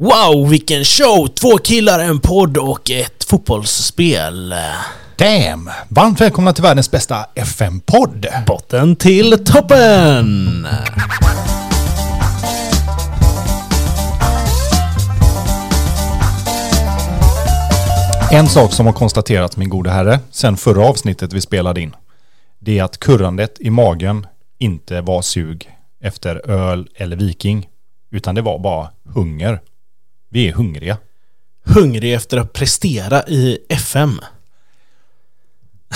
Wow, vilken show! Två killar, en podd och ett fotbollsspel. Damn! Varmt välkomna till världens bästa FM-podd. Botten till toppen! En sak som har konstaterats min gode herre sen förra avsnittet vi spelade in. Det är att kurrandet i magen inte var sug efter öl eller viking. Utan det var bara hunger. Vi är hungriga. Hungrig efter att prestera i FM.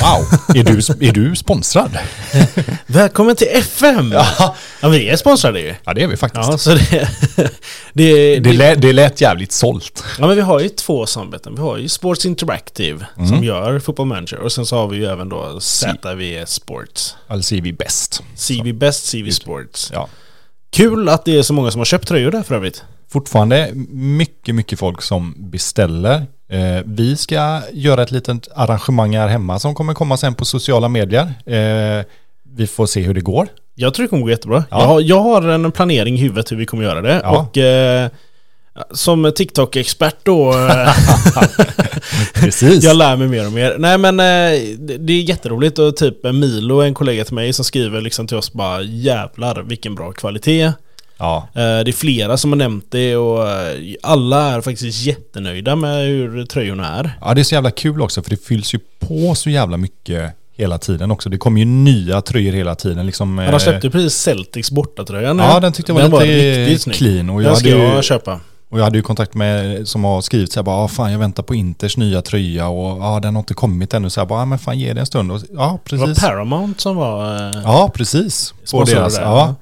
Wow! är, du, är du sponsrad? Välkommen till FM! Ja, Ja, vi är sponsrade ju. ja det är vi faktiskt. Ja, så det... det, Det, lät, det lät jävligt sålt. Ja men vi har ju två samarbeten. Vi har ju Sports Interactive som gör Football Manager och sen så har vi ju även då ZV Sports. Eller ser vi bäst. CV Best, CV Sports. Ja. Kul att det är så många som har köpt tröjor där för övrigt. Fortfarande mycket, mycket folk som beställer. Eh, vi ska göra ett litet arrangemang här hemma som kommer komma sen på sociala medier. Eh, vi får se hur det går. Jag tror det kommer gå jättebra. Ja. Jag, har, jag har en planering i huvudet hur vi kommer göra det. Ja. Och eh, som TikTok-expert då, eh, Precis. jag lär mig mer och mer. Nej men eh, det, det är jätteroligt och typ Milo, en kollega till mig, som skriver liksom till oss bara jävlar vilken bra kvalitet. Ja, Eh, Det är flera som har nämnt det och eh, alla är faktiskt jättenöjda med hur tröjorna är. ja, det är så jävla kul också för det fylls ju på så jävla mycket hela tiden också. Det kommer ju nya tröjor hela tiden. Liksom, Men de släppte ju precis Celtics bortatröja nu. Ja, den tyckte jag var lite riktigt snygg. clean. Och jag, Den ska ju, jag köpa. och jag hade ju kontakt med som har skrivit så här bara, ah, fan jag väntar på Inters nya tröja och ja, den har inte kommit ännu. Så jag bara, ah, men fan ge det en stund. Och, ja, Det var precis. Paramount som var... eh, Ja, precis. På deras, där, ja.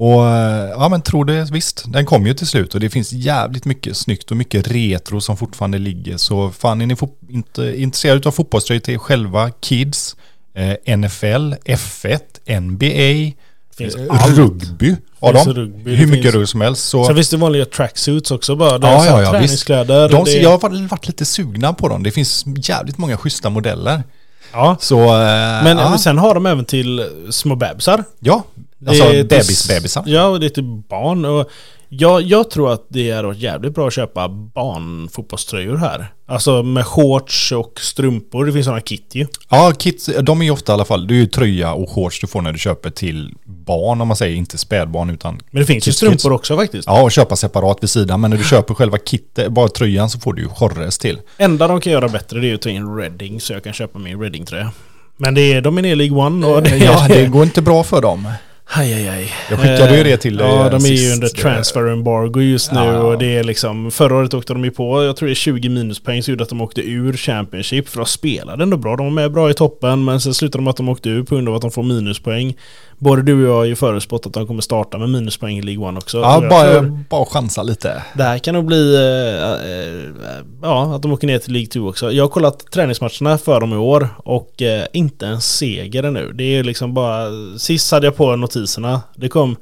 Och eh, ja men tror det visst, den kom ju till slut och det finns jävligt mycket snyggt och mycket retro som fortfarande ligger. Så fan är ni inte intresserade av fotbollströjor till själva, kids, eh, NFL, F1, NBA, Finns eh, allt. rugby har Finns de. rugby, Hur mycket finns- rugby som helst. Så, Sen finns det vanliga tracksuits också bara. Ja, ja, ja, träningskläder. de, det, jag har varit, lite sugna på dem. Det finns jävligt många schyssta modeller. ja. Så, eh, Men, ja, men sen har de även till små bebisar. ja, alltså bebisbebisar. Ja, och det är till barn. Och jag, jag tror att det är jävligt bra att köpa barnfotbollströjor här. Alltså med shorts och strumpor. Det finns sådana kit ju. Ja, kids, de är ju ofta i alla fall, det är ju tröja och shorts du får när du köper till barn om man säger, inte spädbarn utan Men det finns ju Kids, strumpor kids. också faktiskt. Ja, och köpa separat vid sidan. Men när du köper själva kittet, bara tröjan så får du ju Jorres till. Enda de kan göra bättre det är att ta in Reading så jag kan köpa min Reading-tröja. Men det är, de är nere i League One och det. Ja, det går inte bra för dem. Aj, aj, aj. Jag skickade ju det till Ja, eh, de är ju sist. under transfer embargo just nu Ja. och det är liksom Förra året åkte de ju på, jag tror det är 20 minuspoäng som gjorde att de åkte ur Championship för de spelade ändå bra. De var med bra i toppen men sen slutade de att de åkte ur på grund av att de får minuspoäng. Både du och jag har ju förutspått att de kommer starta med minuspoäng i League One också. Ja, bara, bara chansa lite. Det här kan nog bli, eh, eh, ja, att de åker ner till League 2 också. Jag har kollat träningsmatcherna för dem i år och eh, inte en seger ännu. Det är liksom bara, sist hade jag på notiserna. Det kom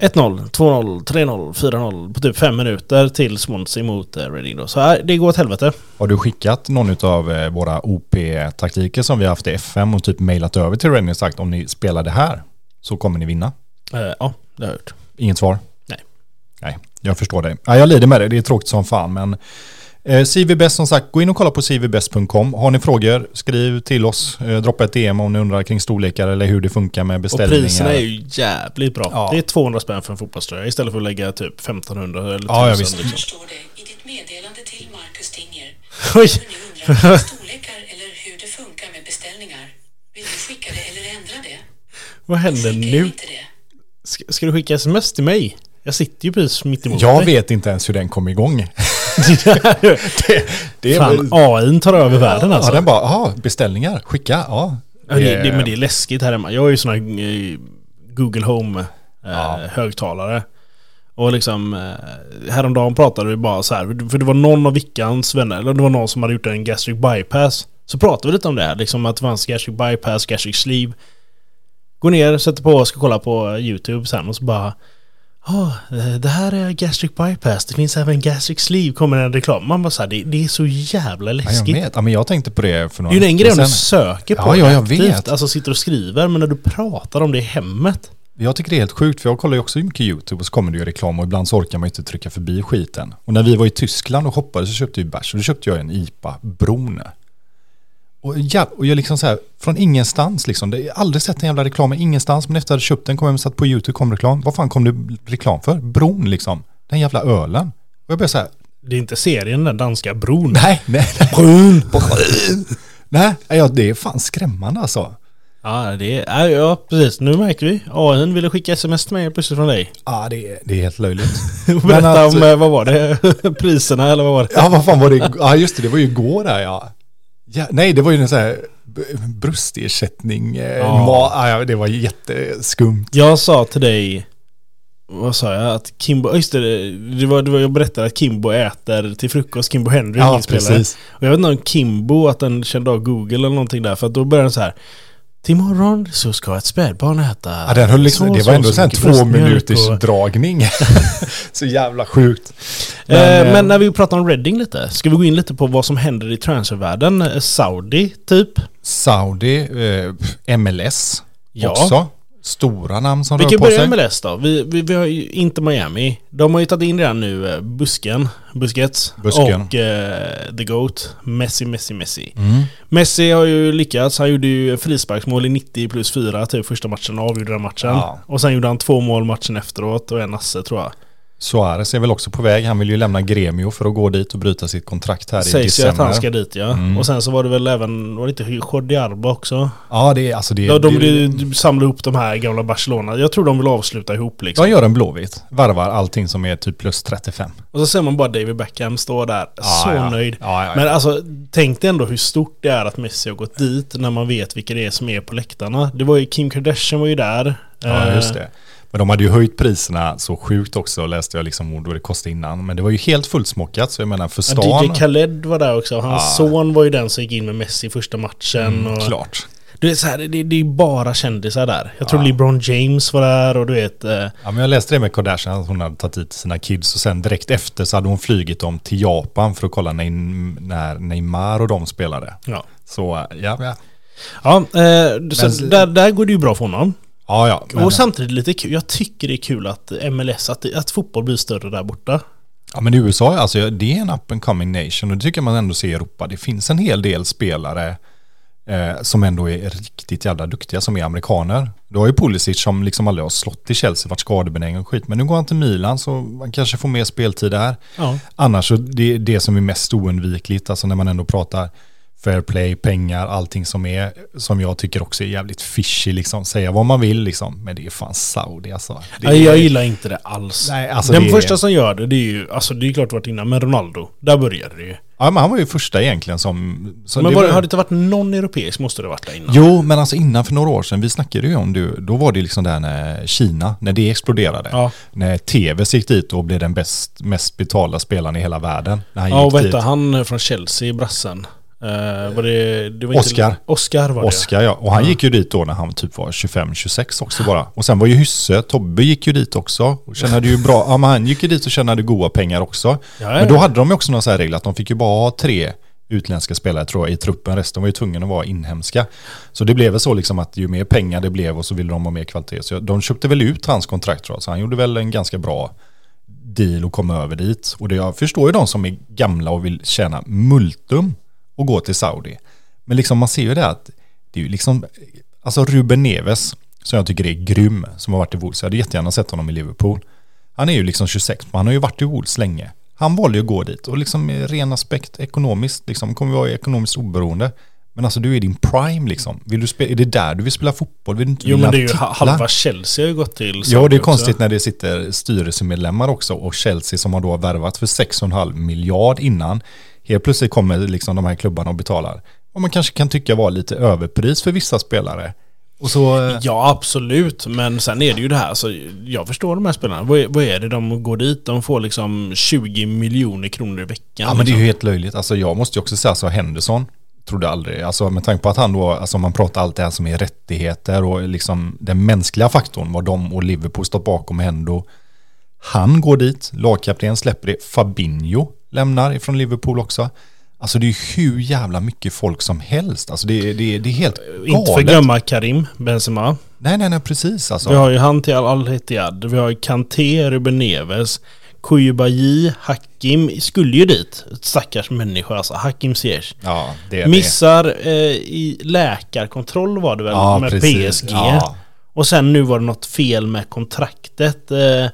1-0, 2-0, 3-0, 4-0 på typ 5 minuter till Swansea mot eh, Reading då. Så här, det går åt helvete. Har du skickat någon av eh, våra OP-taktiker som vi har haft i FM och typ mailat över till Rennie och sagt om ni spelar det här så kommer ni vinna? Eh, ja, det har jag gjort. Inget svar? Nej. Nej, jag förstår dig. Ja, jag lider med det, det är tråkigt som fan men eh, CVBest som sagt, gå in och kolla på cvbest.com. Har ni frågor, skriv till oss. Eh, droppa ett DM om ni undrar kring storlekar eller hur det funkar med Och beställningar. priserna är ju jävligt bra. Ja. Det är 200 spänn för en fotbollströja istället för att lägga typ 1500 eller 1000 Ja, ja, visst. liksom. står det i ditt meddelande till Marcus Tinger. Oj! Ni undrar storlekar eller hur det funkar med beställningar. Vill du skicka det eller ändra det? Vad händer Skicka nu? Ska, ska du skicka sms till mig? Jag sitter ju precis mitt emot Jag dig. vet inte ens hur den kom igång. det, Fan, AI tar över världen alltså. Ja, den bara, jaha, beställningar, skicka, ja. Ja, det, det, men det är läskigt här hemma. Jag har ju såna eh, Google Home eh, Ja. Och liksom eh, häromdagen pratade vi bara så här, för det var någon av Vickans vänner, eller det var någon som hade gjort en gastric bypass. Så pratade vi lite om det här, liksom att det fanns gastric bypass, gastric sleeve. Går ner, sätter på ska kolla på YouTube sen och så bara Ja, eh, det här är gastric bypass. Det finns även gastric sleeve. Kommer en reklam. Man bara så här, det, det är så jävla Ja, jag läskigt. vet. Ja, men jag tänkte på det för Det några är ju en grej om veckor du söker på Ja, ja, jag aktivt, vet. Alltså sitter och skriver, men när du pratar om det i hemmet. Jag tycker det är helt sjukt, för jag kollar ju också mycket YouTube och så kommer det ju reklam och ibland så orkar man ju inte trycka förbi skiten. Och när vi var i Tyskland och shoppade så köpte vi bärs och då köpte jag en IPA Brone. Och, ja, och jag liksom så här, från ingenstans liksom, jag har aldrig sett en jävla reklam ingenstans, men efter att jag köpt den kom jag och satt på YouTube kom reklam. Vad fan kom det reklam för? Bron liksom, den jävla ölen. Och jag började så här, Det är inte serien den danska bron. nej, nej, nej. Brun! Nej, ja, det är fan skrämmande alltså. Ja, det är, ja, precis. Nu märker vi. AI ville skicka sms till mig plötsligt från dig. Ja, det är, det är helt löjligt. Berätta att- om, eh, vad var det? Priserna eller vad var det? Ja, vad fan var det? Ja, just det, det var ju igår där ja. Ja nej, det var ju en sån här b- brustersättning. eh, Ja. ma- ja, det var jätteskumt. Jag sa till dig, vad sa jag? Att Kimbo, just det, det var, det var, jag berättade att Kimbo äter till frukost, Kimbo Henry, Ja, precis. Och jag vet inte om Kimbo, att den kände av Google eller någonting där, för att då började den så här. Till imorgon så ska ett spädbarn äta Ja, den höll liksom, så, det var ändå så mycket två minuters och- dragning. så jävla sjukt. Men, Men, eh, eh, men när vi pratar om Reading lite, ska vi gå in lite på vad som händer i transfervärlden? Eh, Saudi, typ. Saudi, eh, MLS Ja. också. Stora namn som Vi rör på börja sig. med MLS då. Vi, vi, vi har ju inte Miami. De har ju tagit in redan nu eh, Busken, Busquets Busken. och eh, The GOAT, Messi, Messi, Messi. Mm. Messi har ju lyckats. Han gjorde ju frisparksmål i 90 plus 4 typ första matchen avgjorde den matchen. Ja. Och sen gjorde han två mål matchen efteråt och en asse tror jag. Suarez är väl också på väg. Han vill ju lämna Gremio för att gå dit och bryta sitt kontrakt här i Sägs ju december. att han ska dit ja. Mm. Och sen så var det väl även, var det inte Jordi Alba också? Ja, det är alltså det. Ja, de vill samla ihop de här gamla Barcelona. Jag tror de vill avsluta ihop liksom. De gör en blåvit. Varvar allting som är typ plus 35. Och så ser man bara David Beckham stå där, så ja. nöjd. Ja, ja, ja. Men alltså, tänk dig ändå hur stort det är att Messi har gått dit när man vet vilka det är som är på läktarna. Det var ju Kim Kardashian var ju där. Ja, Eh, just det. Men de hade ju höjt priserna så sjukt också, läste jag liksom vad det kostade innan. Men det var ju helt fullsmockat, så jag menar för Ja, stan... DJ Khaled var där också. Hans Ja. son var ju den som gick in med Messi i första matchen. Mm, och, klart. Du vet, så här, det, det är bara kändisar där. Jag tror Ja. LeBron James var där och du vet... Eh, Ja, men jag läste det med Kardashian, att hon hade tagit hit sina kids och sen direkt efter så hade hon flygit dem till Japan för att kolla när, när Neymar och de spelade. ja. Så ja, ja. Ja, eh, så där, där går det ju bra för honom. Ja, ja. Men, och samtidigt lite kul. Jag tycker det är kul att MLS, att, att fotboll blir större där borta. ja, men USA, alltså, det är en up and coming nation och det tycker man ändå ser i Europa. Det finns en hel del spelare eh, som ändå är riktigt jävla duktiga som är amerikaner. Du har ju Pulisic som liksom aldrig har slått i Chelsea, varit skadebenägen och skit. Men nu går han till Milan så man kanske får mer speltid där. Ja. Annars så det det som är mest oundvikligt, alltså när man ändå pratar fair play, pengar, allting som är, som jag tycker också är jävligt fishy liksom. Säga vad man vill liksom, men det är fan Saudi alltså. Det Nej, jag är- gillar inte det alls. Nej, alltså Den det är- första som gör det, det är ju, alltså det är klart varit innan, men Ronaldo. Där började det ju. Ja, men han var ju första egentligen som... som Men det var, var- har det inte varit någon europeisk måste det varit där innan. Jo, men alltså innan för några år sedan, vi snackade ju om det, då var det liksom där när Kina, när det exploderade. Ja. När TV gick dit och blev den bäst, mest betalda spelaren i hela världen. När han Ja, och gick vad dit. han från Chelsea, brassen? Uh, var det, det var Oscar. Inte, Oscar var det. Oscar ja, och han gick ju dit då när han typ var 25-26 också bara. Och sen var ju Hysse, Tobbe gick ju dit också och tjänade ju bra, ja men han gick ju dit och tjänade goda pengar också. Ja, Men då ja. hade de ju också någon sån här regel att de fick ju bara ha tre utländska spelare tror jag i truppen, resten var ju tvungna att vara inhemska. Så det blev väl så liksom att ju mer pengar det blev och så ville de ha mer kvalitet. Så de köpte väl ut hans kontrakt tror jag, så han gjorde väl en ganska bra deal att komma över dit. Och det, jag förstår ju de som är gamla och vill tjäna multum och gå till Saudi. Men liksom man ser ju det att det är ju liksom, alltså Ruben Neves, som jag tycker är grym, som har varit i Wolves, jag hade jättegärna sett honom i Liverpool. Han är ju liksom 26, men han har ju varit i Wolves länge. Han valde ju att gå dit och liksom i ren aspekt ekonomiskt, liksom kommer vara ekonomiskt oberoende. Men alltså du är din prime liksom. Vill du spela, är det där du vill spela fotboll? Vill du inte Jo men det är ju halva Chelsea har ju gått till Ja, det är också. konstigt när det sitter styrelsemedlemmar också och Chelsea som har då värvat för 6,5 miljard innan. Helt plötsligt kommer liksom de här klubbarna och betalar. Och man kanske kan tycka var lite överpris för vissa spelare. Så... eh, Ja absolut, men sen är det ju det här, alltså, jag förstår de här spelarna. Vad är, vad är det de går dit? De får liksom 20 miljoner kronor i veckan. Ja men det är liksom. ju helt löjligt. Alltså jag måste ju också säga så Henderson trodde aldrig, alltså med tanke på att han då, alltså man pratar allt det här som är rättigheter och liksom den mänskliga faktorn, vad de och Liverpool stått bakom ändå. Han går dit, lagkapten släpper det, Fabinho lämnar ifrån Liverpool också. Alltså det är hur jävla mycket folk som helst. Alltså det, det, det är helt galet. Inte för glömma Karim Benzema. Nej, nej, nej, precis alltså. Vi har ju han till Al-Ittihad, vi har ju Kanté, Ruben Neves, Koulibaly, Hakim skulle ju dit. Stackars människa alltså, Hakim Ziyech. Ja, det är Missar eh, i läkarkontroll var det väl Ja, med precis. PSG. Ja. Och sen nu var det något fel med kontraktet eh,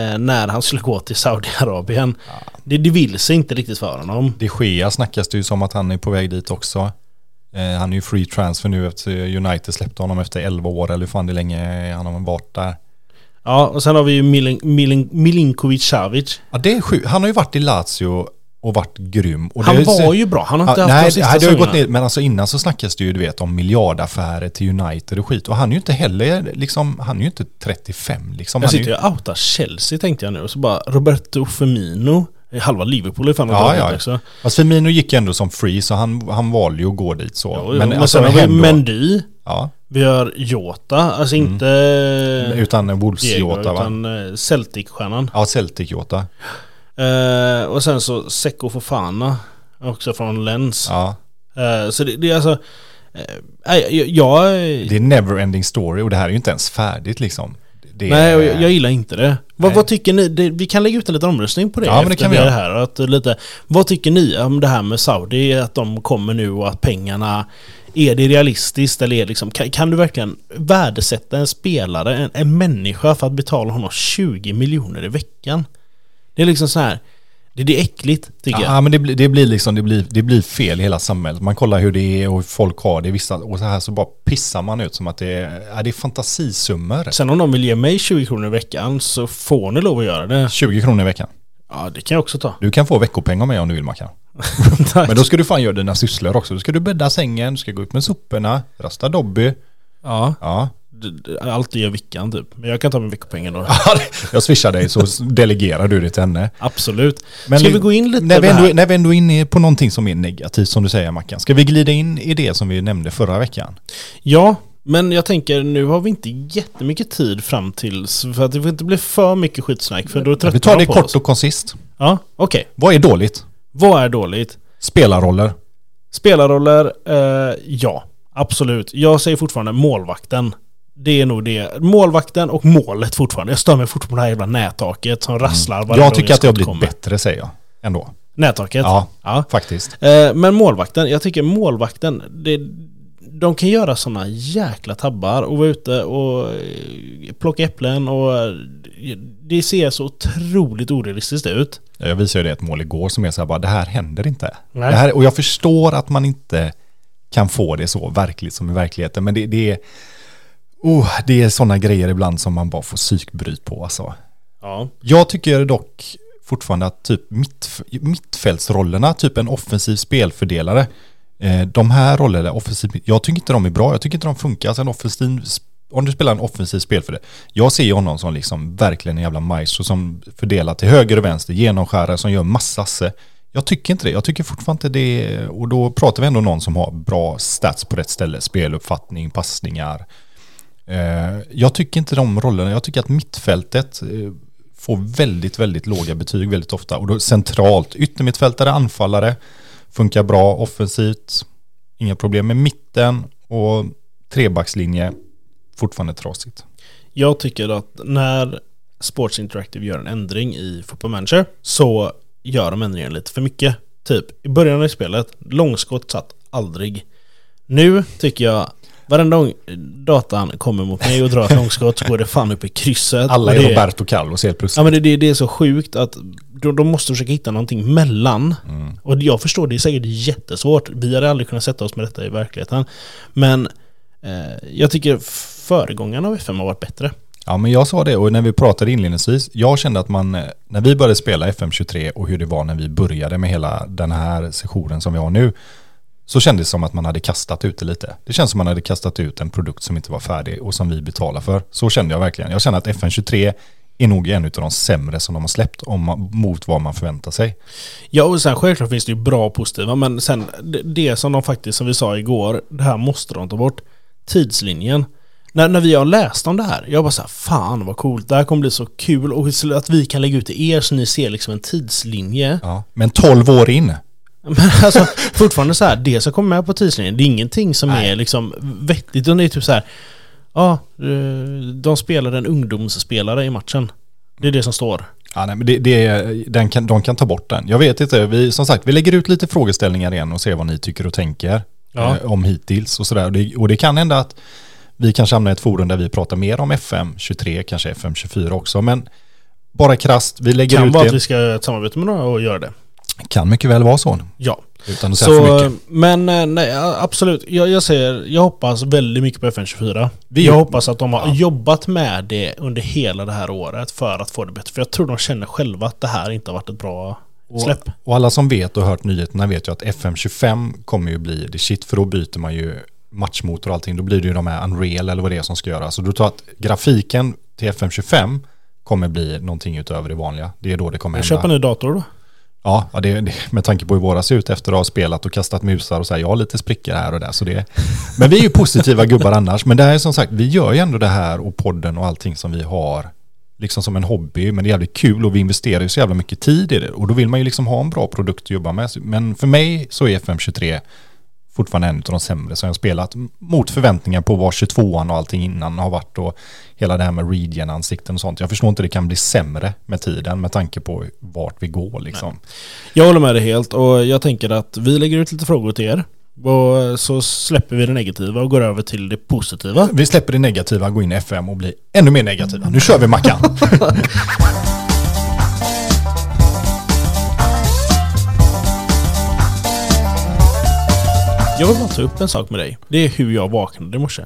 eh, när han skulle gå till Saudiarabien. Det, det vill sig inte riktigt för honom. De Gea snackas det ju som att han är på väg dit också. Eh, han är ju free transfer nu efter United släppte honom efter 11 år eller hur fan det länge han har varit där. Ja, och sen har vi ju Milin, Milin, Milinkovic Savic. Ja, det är sjukt. Han har ju varit i Lazio och varit grym. Och Han det var ju bra, han har inte Ja, haft nej, de sista nej, det har ju gått ner. Men alltså innan så snackas det ju du vet om miljardaffärer till United och skit. Och han är ju inte heller liksom, han är ju inte 35 liksom. Jag Han sitter ju och outar Chelsea tänkte jag nu och så bara Roberto Firmino. Halva Liverpool är fan Ja, ja, också. fast Firmino gick ändå som free så han, han valde ju att gå dit så. Jo, jo, men, alltså, sen har vi Mendy. Ja, Vi har Jota, alltså inte utan Wolves Diego, Jota va? utan eh, Celtic-stjärnan. Ja, Celtic Jota. Eh, och sen så Secco Fofana, också från Lens. Ja, Eh, så det, det är alltså... nej, jag, jag, det är never ending story och det här är ju inte ens färdigt liksom. Det nej, och jag, jag gillar inte det. Vad, vad tycker ni? Det, vi kan lägga ut en liten omröstning på det Ja, men det kan vi göra. här. Att lite, vad tycker ni om det här med Saudi? Att de kommer nu och att pengarna... Är det realistiskt eller är liksom, kan, kan du verkligen värdesätta en spelare, en, en människa för att betala honom 20 miljoner i veckan? Det är liksom så här. Det, det är äckligt tycker jag. Ja, men det, blir- det blir liksom, det blir, det blir fel i hela samhället. Man kollar hur det är och hur folk har det i vissa, och så här så bara pissar man ut som att det är, ja, det är fantasisummor. Sen om de vill ge mig 20 kronor i veckan så får ni lov att göra det. 20 kronor i veckan. Ja, det kan jag också ta. Du kan få veckopeng av mig om du vill Mackan. Tack. Men då ska du fan göra dina sysslor också. Då ska du bädda sängen, du ska gå ut med soporna, rasta Dobby. Ja, Ja. D- d- allt gör Vickan typ. Men jag kan ta min veckopeng då. Jag swishar dig så delegerar du det till henne. Absolut. Men Ska vi gå in lite när vi, ändå, när vi ändå är inne på någonting som är negativt som du säger Mackan. Ska vi glida in i det som vi nämnde förra veckan? Ja, men jag tänker nu har vi inte jättemycket tid fram tills för att det får inte bli för mycket skitsnack för då tröttnar Vi tar de det på kort oss. och koncist. Ja, okej. Vad är dåligt? Vad är dåligt? Spelarroller. Spelarroller, eh, ja. Absolut. Jag säger fortfarande målvakten. Det är nog det. Målvakten och målet fortfarande. Jag stör mig fortfarande på det här jävla nättaket som rasslar varje Mm. Jag tycker att det har blivit kommer. bättre säger jag. Ändå. Nättaket? Ja, ja. faktiskt. Eh, men målvakten, jag tycker målvakten, det, de kan göra sådana jäkla tabbar och vara ute och eh, plocka äpplen och eh, det ser så otroligt orealistiskt ut. Jag visade ju det ett mål igår som är så här bara, det här händer inte. Nej. Det här, och jag förstår att man inte kan få det så verkligt som i verkligheten, men det, det är oh, det är sådana grejer ibland som man bara får psykbryt på alltså. Ja. Jag tycker dock fortfarande att typ mitt, mittfältsrollerna, typ en offensiv spelfördelare, eh, de här rollerna, offensiv, jag tycker inte de är bra, jag tycker inte de funkar. Alltså en offensiv, om du spelar en offensiv spelfördelare, jag ser ju honom som liksom verkligen en jävla maestro som fördelar till höger och vänster, genomskärare som gör massa asse. Jag tycker inte det, jag tycker fortfarande inte det, och då pratar vi ändå om någon som har bra stats på rätt ställe, speluppfattning, passningar, Eh, jag tycker inte de rollerna, jag tycker att mittfältet eh, får väldigt, väldigt låga betyg väldigt ofta. Och då centralt, yttermittfältare, anfallare, funkar bra offensivt, inga problem med mitten och trebackslinje, fortfarande trasigt. Jag tycker att när Sports Interactive gör en ändring i Football Manager så gör de ändringen lite för mycket. Typ i början av spelet, långskott satt aldrig. Nu tycker jag Varenda gång datan kommer mot mig och drar ett långskott så går det fan upp i krysset. Alla Och är Roberto Carlos helt Ja plötsligt. men det, det, det är så sjukt att de, de måste försöka hitta någonting mellan. Mm. Och jag förstår, det är säkert jättesvårt. Vi hade aldrig kunnat sätta oss med detta i verkligheten. Men eh, jag tycker föregångarna av FM har varit bättre. Ja men jag sa det och när vi pratade inledningsvis, jag kände att man, eh, när vi började spela FM23 och hur det var när vi började med hela den här sessionen som vi har nu, så kändes det som att man hade kastat ut det lite. Det känns som att man hade kastat ut en produkt som inte var färdig och som vi betalar för. Så kände jag verkligen. Jag känner att FN23 är nog en av de sämre som de har släppt om man, mot vad man förväntar sig. Ja och sen självklart finns det ju bra och positiva men sen det, det som de faktiskt, som vi sa igår, det här måste de ta bort. Tidslinjen. När, när vi har läst om det här, jag bara såhär, fan vad coolt, det här kommer bli så kul och att vi kan lägga ut till er så ni ser liksom en tidslinje. Ja. Men 12 år in, Men alltså fortfarande så här, det som kommer med på tidslinjen, det är ingenting som är liksom vettigt. Utan det är typ så här, Ja, eh, de spelade en ungdomsspelare i matchen. Det är det som står. Ja, nej, men det, det, den kan, de kan ta bort den. Jag vet inte, vi, som sagt, vi lägger ut lite frågeställningar igen och ser vad ni tycker och tänker Ja. eh, om hittills och sådär. Och det, och det kan hända att vi kanske hamnar i ett forum där vi pratar mer om FM23, kanske FM24 också, men bara krasst, vi lägger Kan ut vara det. att vi ska samarbete med några och göra det. Kan mycket väl vara så, Ja. utan att säga för Så, mycket. men eh, nej, absolut. Jag, jag säger, jag hoppas väldigt mycket på FN24. Vi- jag hoppas att de har Ja. jobbat med det under hela det här året för att få det bättre. För jag tror de känner själva att det här inte har varit ett bra släpp. Och, och alla som vet och hört nyheterna vet ju att FM25 kommer ju bli det shit, för då byter man ju matchmotor och allting. Då blir det ju de här Unreal eller vad det är som ska göras. Så du tror att grafiken till FM25 kommer bli någonting utöver det vanliga. Det är då det kommer Jag hända. köper en ny dator då. Ja, det, med tanke på hur våra ser ut efter att ha spelat och kastat musar och så här, jag har lite sprickor här och där. Så det, men vi är ju positiva gubbar annars. Men det här är som sagt, vi gör ju ändå det här och podden och allting som vi har liksom som en hobby. Men det är jävligt kul och vi investerar ju så jävla mycket tid i det. Och då vill man ju liksom ha en bra produkt att jobba med. Men för mig så är FM23 fortfarande en av de sämre som jag spelat. Mot förväntningar på vad 22an och allting innan har varit och hela det här med regen-ansikten och sånt. Jag förstår inte det kan bli sämre med tiden med tanke på vart vi går liksom. Jag håller med dig helt och jag tänker att vi lägger ut lite frågor till er. Och så släpper vi det negativa och går över till det positiva. Vi släpper det negativa, går in i FM och blir ännu mer negativa. Nu kör vi Mackan! Jag vill bara ta upp en sak med dig. Det är hur jag vaknade i morse.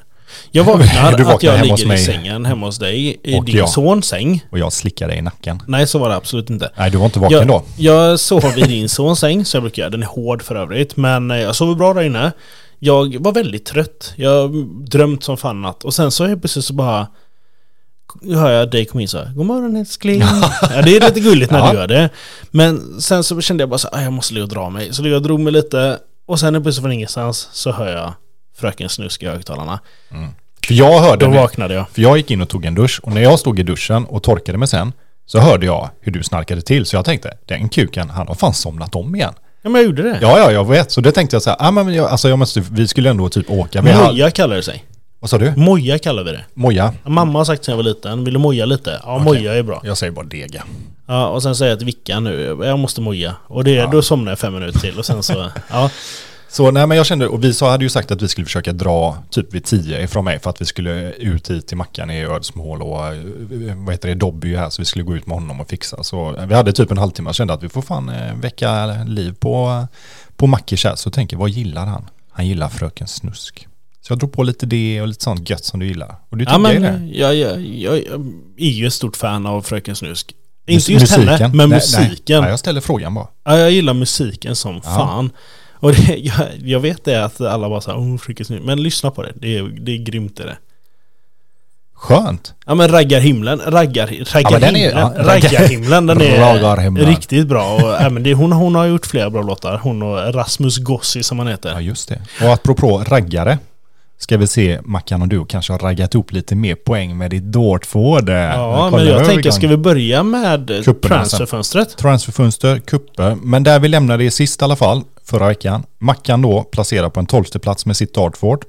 Jag vaknar att jag ligger i sängen hemma hos dig i Och din jag. sons säng. Och jag slickar dig i nacken. Nej, så var det absolut inte. Nej, du var inte vaken Jag, då. jag sov i din sons säng, så jag brukar göra. Den är hård för övrigt. Men eh, jag sover bra där inne. Jag var väldigt trött. Jag drömt som fan natt. Och sen så helt plötsligt så bara... Hör jag dig komma in så här, God morgon älskling. ja, det är lite gulligt när Ja. du gör det. Men sen så kände jag bara så här, "Ah, jag måste ligga och dra mig. Så jag drog mig lite. Och sen plötsligt från ingenstans så hör jag Fröken Snusk i högtalarna. För jag hörde Då det. vaknade jag. För jag gick in och tog en dusch och när jag stod i duschen och torkade mig sen så hörde jag hur du snarkade till. Så jag tänkte, den kuken, han har fan somnat om igen. Ja men jag gjorde det. Ja, ja, jag vet. Så det tänkte jag så här, ah, men jag, alltså jag måste, vi skulle ändå typ åka. Vi hade, Moja kallar det sig. Vad sa du? Moja kallar vi det. Moja? Mamma har sagt sen jag var liten, vill du moja lite? Ja, Okej. moja är bra. Jag säger bara dega. Ja, och sen säger jag till Vickan nu, jag måste moja. Och det, då somnar jag fem minuter till och sen så, ja. Så nej men jag kände, och vi så hade ju sagt att vi skulle försöka dra typ vid 10 ifrån mig för att vi skulle ut hit till Mackan i Ödsmål och eh, vad heter det, Dobby här så vi skulle gå ut med honom och fixa. Så eh, vi hade typ en halvtimme och kände att vi får fan eh, väcka liv på, på Mackis här. Så tänker, vad gillar han? Han gillar Fröken Snusk. Så jag drog på lite det och lite sånt gött som du gillar. Och du Ja men det? jag, jag, jag, jag är ju ett stort fan av Fröken Snusk. Inte just henne, men Nej, musiken. Nej, jag ställer frågan bara. Ja, jag gillar musiken som Ja. fan. Och det, jag, jag vet det att alla bara såhär, oh, Fröken Snusk. Men lyssna på det, det är, det är grymt är det. Skönt. Ja men raggarhimlen, raggar, Ja, men raggarhimlen, ja, raggarhimlen den är Raggarhimlen. riktigt bra. Och, även det, hon, hon har gjort flera bra låtar. Hon och Rasmus Gossi som han heter. Ja, just det. Och apropå raggare, ska vi se Mackan och du kanske har raggat upp lite mer poäng med ditt Dortford. Ja, men jag tänker, ska vi börja med Kupperna transferfönstret? Transferfönster, kupper, men där vi lämnade det sist i alla fall, förra veckan. Mackan då placerar på en tolfte plats med sitt Dartford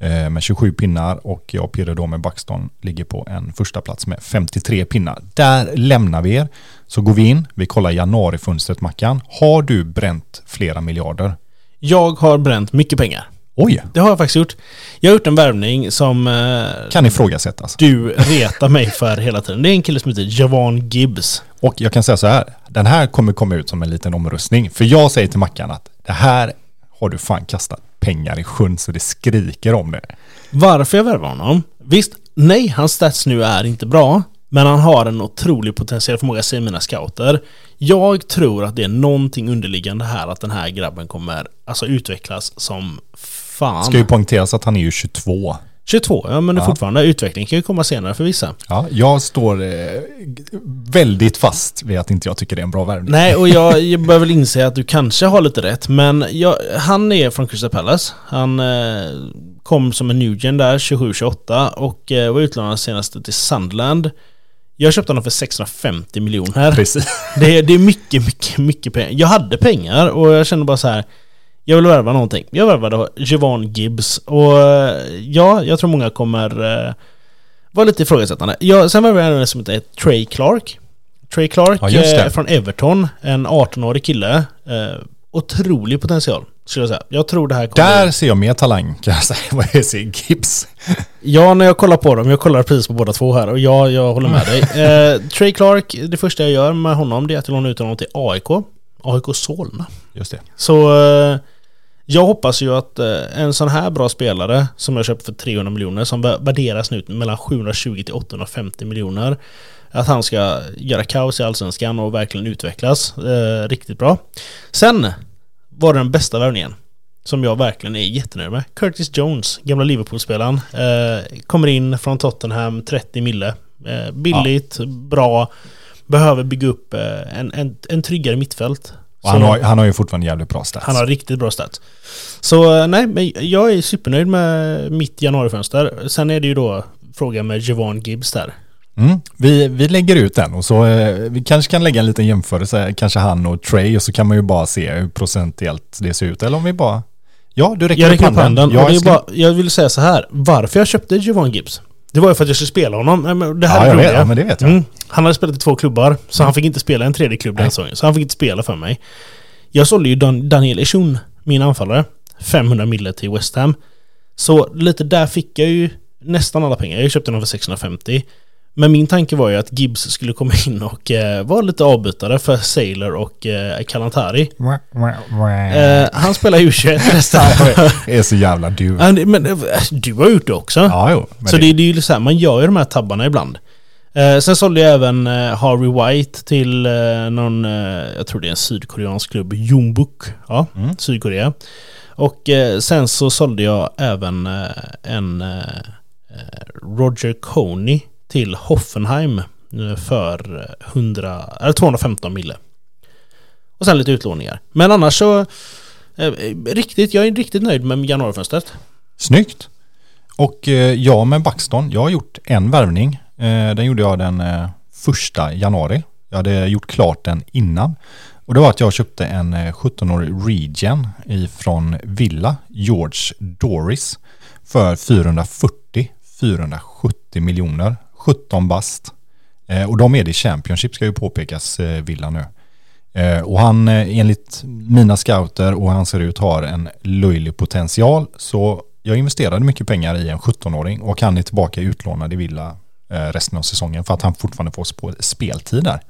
eh, med 27 pinnar och jag och Pirre då med Buxton ligger på en första plats med 53 pinnar. Där lämnar vi er. Så går vi in, vi kollar januarifönstret Mackan. Har du bränt flera miljarder? Jag har bränt mycket pengar. Oj, Det har jag faktiskt gjort. Jag har gjort en värvning som eh, kan ifrågasättas. du retar mig för hela tiden. Det är en kille som heter Javon Gibbs. Och jag kan säga så här, den här kommer komma ut som en liten omröstning. För jag säger till Mackan att det här har du fan kastat pengar i sjön så det skriker om det. Varför jag värvar honom? Visst, nej, hans stats nu är inte bra. Men han har en otrolig potentiell förmåga, säger mina scouter. Jag tror att det är någonting underliggande här att den här grabben kommer alltså utvecklas som fan. Ska ju poängteras att han är ju 22. 22, ja men det är Ja. fortfarande utveckling kan ju komma senare för vissa. Ja, jag står eh, väldigt fast vid att inte jag tycker det är en bra värvning. Nej, och jag, jag börjar väl inse att du kanske har lite rätt, men jag, han är från Crystal Palace. Han eh, kom som en newgen där 27-28 och eh, var utlånad senast till Sunderland. Jag köpte honom för 650 miljoner. Precis. Det, är- det är mycket, mycket, mycket pengar. Jag hade pengar och jag kände bara så här. Jag vill värva någonting. Jag värvade Javon Gibbs och eh, ja, jag tror många kommer eh, vara lite ifrågasättande. Jag, sen värvade jag en som heter Trey Clark. Trey Clark Ja, eh, från Everton, en 18-årig kille. Eh, otrolig potential, skulle jag säga. Jag tror det här kommer... Där ser jag mer talang kan jag säga vad jag ser Gibbs. Ja, när jag kollar på dem, jag kollar precis på båda två här och ja, jag håller med dig. Eh, Trey Clark, det första jag gör med honom det är att jag lånar ut honom till AIK. AIK Solna. Just det. Så eh, jag hoppas ju att eh, en sån här bra spelare som jag köpt för 300 miljoner som vär- värderas nu mellan 720 till 850 miljoner att han ska göra kaos i Allsvenskan och verkligen utvecklas eh, riktigt bra. Sen var det den bästa värvningen som jag verkligen är jättenöjd med. Curtis Jones, gamla Liverpool-spelaren. Eh, kommer in från Tottenham, 30 mille. Eh, billigt, bra. Behöver bygga upp eh, en, en, en tryggare mittfält. Och han, har, han har ju fortfarande jävligt bra stats. han har riktigt bra stats. Så eh, nej, men jag är supernöjd med mitt januarifönster. Sen är det ju då frågan med Javon Gibbs där. Mm. Vi, vi lägger ut den och så eh, vi kanske kan lägga en liten jämförelse, kanske han och Trey och så kan man ju bara se hur procentuellt det ser ut. Eller om vi bara... Ja, du räcker Jag räcker upp handen Ja, och det är jag ska- bara, jag vill säga så här. Varför jag köpte Javon Gibbs? Det var ju för att jag skulle spela honom. Det här Ja, jag vet, ja, men det vet jag. Mm. Han hade spelat i två klubbar, så han fick inte spela i en tredje klubb den säsongen. Så han fick inte spela för mig. Jag sålde ju Dan Daniel Eshun, min anfallare, 500 mille till West Ham. Så lite där fick jag ju nästan alla pengar. Jag köpte honom för 650. Men min tanke var ju att Gibbs skulle komma in och eh, vara lite avbytare för Sailor och eh, Kalantari. Eh, han spelar ju 21 nästan. Det är så jävla du. Det- men eh, du har gjort det också. Ja, jo. Så det, det är ju så här, man gör ju de här tabbarna ibland. Eh, sen sålde jag även eh, Harvey White till eh, någon, jag tror det är en sydkoreansk klubb, Jongbuk. Ja, Mm. Sydkorea. Och sen så sålde jag även en Roger Coney till Hoffenheim eh, för eh, 100, eller 215 mille. Och sen lite utlåningar. Men annars så, eh, eh, riktigt, jag är riktigt nöjd med januarifönstret. Snyggt. Och eh, jag med Buxton, jag har gjort en värvning. Eh, den gjorde jag den eh, första januari. Jag hade gjort klart den innan. Och det var att jag köpte en eh, 17-årig Regen ifrån Villa, George Doris, för 440-470 miljoner. 17 bast. Eh, och de är det i Championship ska ju påpekas, eh, Villa nu. Eh, och han eh, enligt mina scouter och han ser ut har en löjlig potential. Så jag investerade mycket pengar i en 17-åring och han är tillbaka utlånad i Villa eh, resten av säsongen för att han fortfarande får sp- speltid där.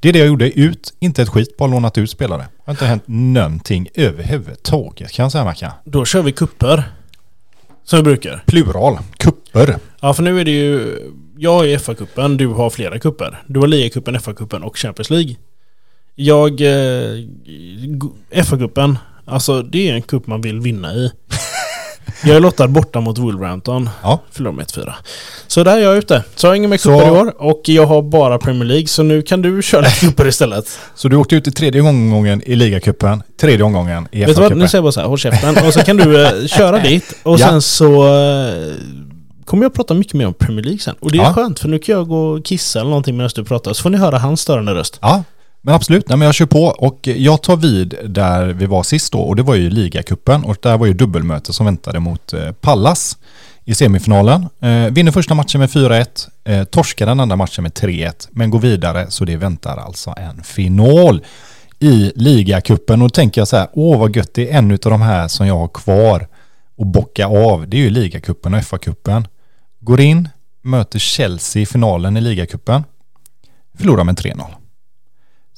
Det är det jag gjorde. Ut, inte ett skit, bara lånat ut spelare. Det har inte hänt någonting överhuvudtaget kan jag säga Mackan. Då kör vi kupper. Som vi brukar. Plural, kupper. Ja, för nu är det ju... Jag är i FA-cupen, du har flera kupper. Du har ligacupen, FA-cupen och Champions League. Jag... Eh, FA-cupen, alltså det är en kupp man vill vinna i. Jag är lottad borta mot Wolverhampton. Ja. Förlorar med 1-4. Så där är jag ute. Så jag har inga mer Så- kupper i år och jag har bara Premier League. Så nu kan du köra lite kupper istället. Så du åkte ut i tredje omgången i ligacupen, tredje omgången i Vet du vad? Nu säger jag bara så här, håll käften. Och så kan du eh, köra dit. Och Ja. sen så eh, kommer jag prata mycket mer om Premier League sen. Och det är Ja. skönt för nu kan jag gå och kissa eller någonting medan du pratar. Så får ni höra hans störande röst. Ja, men absolut. Nej, men jag kör på och jag tar vid där vi var sist då och det var ju ligacupen och där var ju dubbelmöte som väntade mot eh, Pallas i semifinalen. Eh, vinner första matchen med 4-1, eh, torskar den andra matchen med 3-1 men går vidare så det väntar alltså en final i ligacupen och då tänker jag så här, åh vad gött, det är en av de här som jag har kvar och bocka av. Det är ju ligacupen och FA-cupen. Går in, möter Chelsea i finalen i ligacupen, förlorar med 3-0.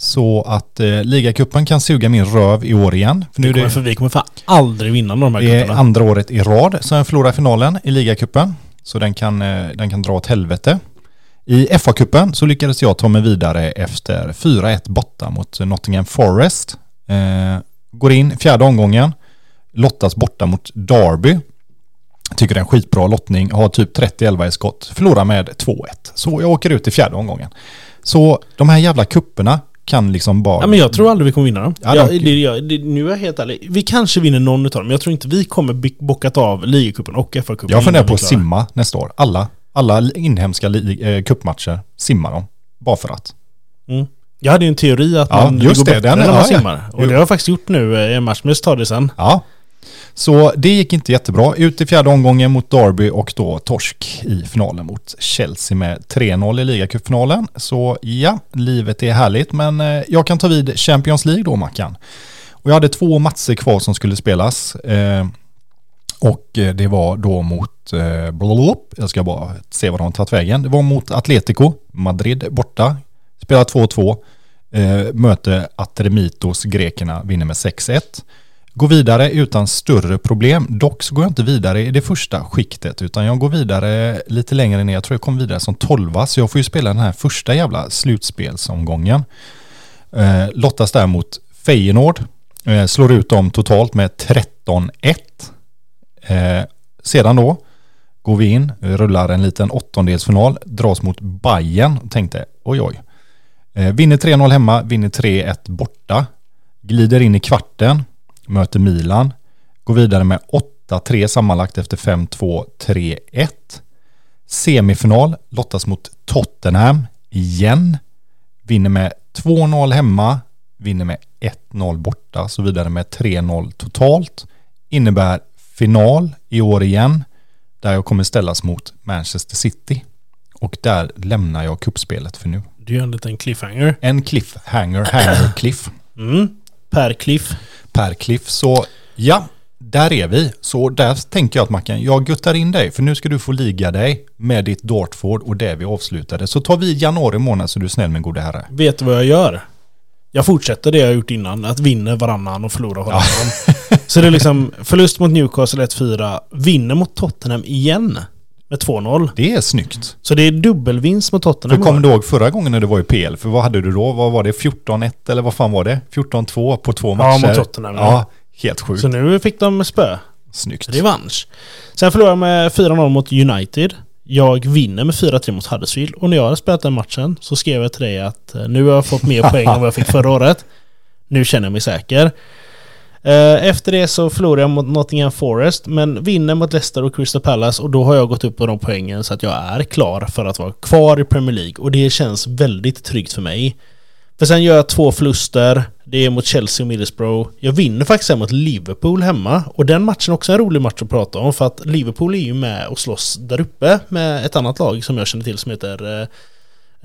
Så att eh, ligacupen kan suga min röv i år igen. För nu är kommer, det, för vi kommer fan aldrig vinna de här det är andra året i rad som jag förlorar finalen i ligacupen. Så den kan, eh, den kan dra åt helvete. I FA-cupen så lyckades jag ta mig vidare efter 4-1 borta mot Nottingham Forest. Eh, går in fjärde omgången, lottas borta mot Derby. Tycker det är en skitbra lottning, har typ 30-11 i skott. Förlorar med 2-1. Så jag åker ut i fjärde omgången. Så de här jävla kupperna kan liksom bara... Ja, men jag tror aldrig vi kommer vinna dem. Ja, Ja, de- det, jag, det, nu är jag helt ärlig. Vi kanske vinner någon utav dem. men Jag tror inte vi kommer bockat av ligacupen och FA-cupen. Jag funderar på att simma nästa år. Alla, alla inhemska eh, cupmatcher, simma dem. Bara för att. Mm. Jag hade ju en teori att Ja, man just går det, bättre den- när man ja, ja. simmar. Och Jo. det har jag faktiskt gjort nu eh, i en match, men jag tar det sen. Ja. Så det gick inte jättebra. Ut i fjärde omgången mot Derby och då torsk i finalen mot Chelsea med 3-0 i ligacupfinalen. Så ja, livet är härligt. Men eh, jag kan ta vid Champions League då, Mackan. Och jag hade två matcher kvar som skulle spelas. Eh, och eh, det var då mot, eh, blablabla. jag ska bara se vad de har tagit vägen. Det var mot Atletico, Madrid borta. Spelar 2-2. Eh, möter Atremitos, grekerna, vinner med 6-1. Går vidare utan större problem. Dock så går jag inte vidare i det första skiktet utan jag går vidare lite längre ner. Jag tror jag kom vidare som 12 så jag får ju spela den här första jävla slutspelsomgången. Eh, lottas där mot Feyenoord. Eh, slår ut dem totalt med 13-1. Eh, sedan då går vi in, rullar en liten åttondelsfinal, dras mot Bayern. Tänkte oj oj. Eh, vinner 3-0 hemma, vinner 3-1 borta. Glider in i kvarten, möter Milan. Går vidare med 8-3 sammanlagt efter 5-2, 3-1. Semifinal, lottas mot Tottenham igen. Vinner med 2-0 hemma, vinner med 1-0 borta, så vidare med 3-0 totalt. Innebär final i år igen, där jag kommer ställas mot Manchester City. Och där lämnar jag kuppspelet för nu. Du gör en liten cliffhanger. En cliffhanger, hanger cliff Mm. Per cliff. per cliff. Så ja, där är vi. Så där tänker jag att Mackan, jag guttar in dig. För nu ska du få liga dig med ditt Dartford och det vi avslutade. Så tar vi januari månad så du är snäll min gode herre. Vet du vad jag gör? Jag fortsätter det jag gjort innan. Att vinna varannan och förlora varannan. Så det är liksom förlust mot Newcastle 1-4. Vinner mot Tottenham igen. Med 2-0. Det är snyggt. Så det är dubbelvinst mot För Tottenham. kommer i du ihåg förra gången när du var i PL? För vad hade du då? Vad var det? 14-1 eller vad fan var det? 14-2 på två matcher? mot Tottenham, ja. Ja, helt sjukt. Så nu fick de spö. Snyggt. Revansch. Sen förlorar jag med 4-0 mot United. Jag vinner med 4-3 mot Huddersfield. Och när jag hade spelat den matchen så skrev jag till dig att eh, nu har jag fått mer poäng än vad jag fick förra året. Nu känner jag mig säker. Eh, efter det så förlorar jag mot Nottingham Forest men vinner mot Leicester och Crystal Palace och då har jag gått upp på de poängen så att jag är klar för att vara kvar i Premier League och det känns väldigt tryggt för mig. För sen gör jag två förluster. Det är mot Chelsea och Middlesbrough. Jag vinner faktiskt mot Liverpool hemma. Och den matchen är också en rolig match att prata om. För att Liverpool är ju med och slåss där uppe med ett annat lag som jag känner till som heter eh,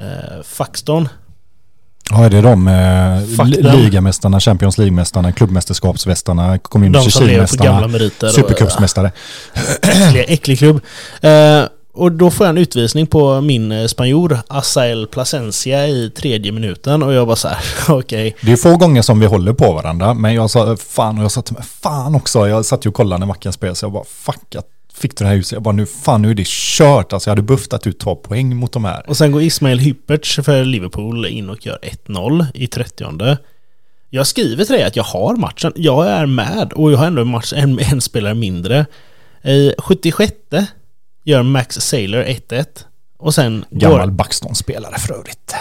eh Faxton. Ja, är det de eh, ligamästarna, Champions League-mästarna, klubbmästerskapsmästarna, community shield-mästarna, supercupsmästare. äcklig, äcklig klubb. Eh, och då får jag en utvisning på min eh, spanjor, Asael Plasencia i tredje minuten. Och jag bara så här, okej. Det är få gånger som vi håller på varandra, men jag sa fan och jag sa till mig fan också. Jag satt ju och kollade när Mackan spelade så jag bara fuck, jag fick det här huset. Jag bara nu fan nu är det kört. Alltså jag hade behövt att du tar poäng mot de här. Och sen går Ismail Hyperts för Liverpool in och gör 1-0 i 30 Jag skriver till dig att jag har matchen. Jag är med och jag har ändå en, match, en, en spelare mindre. I 76 gör Max Saylor 1-1. Och sen Gammal går... Backstone-spelare för övrigt.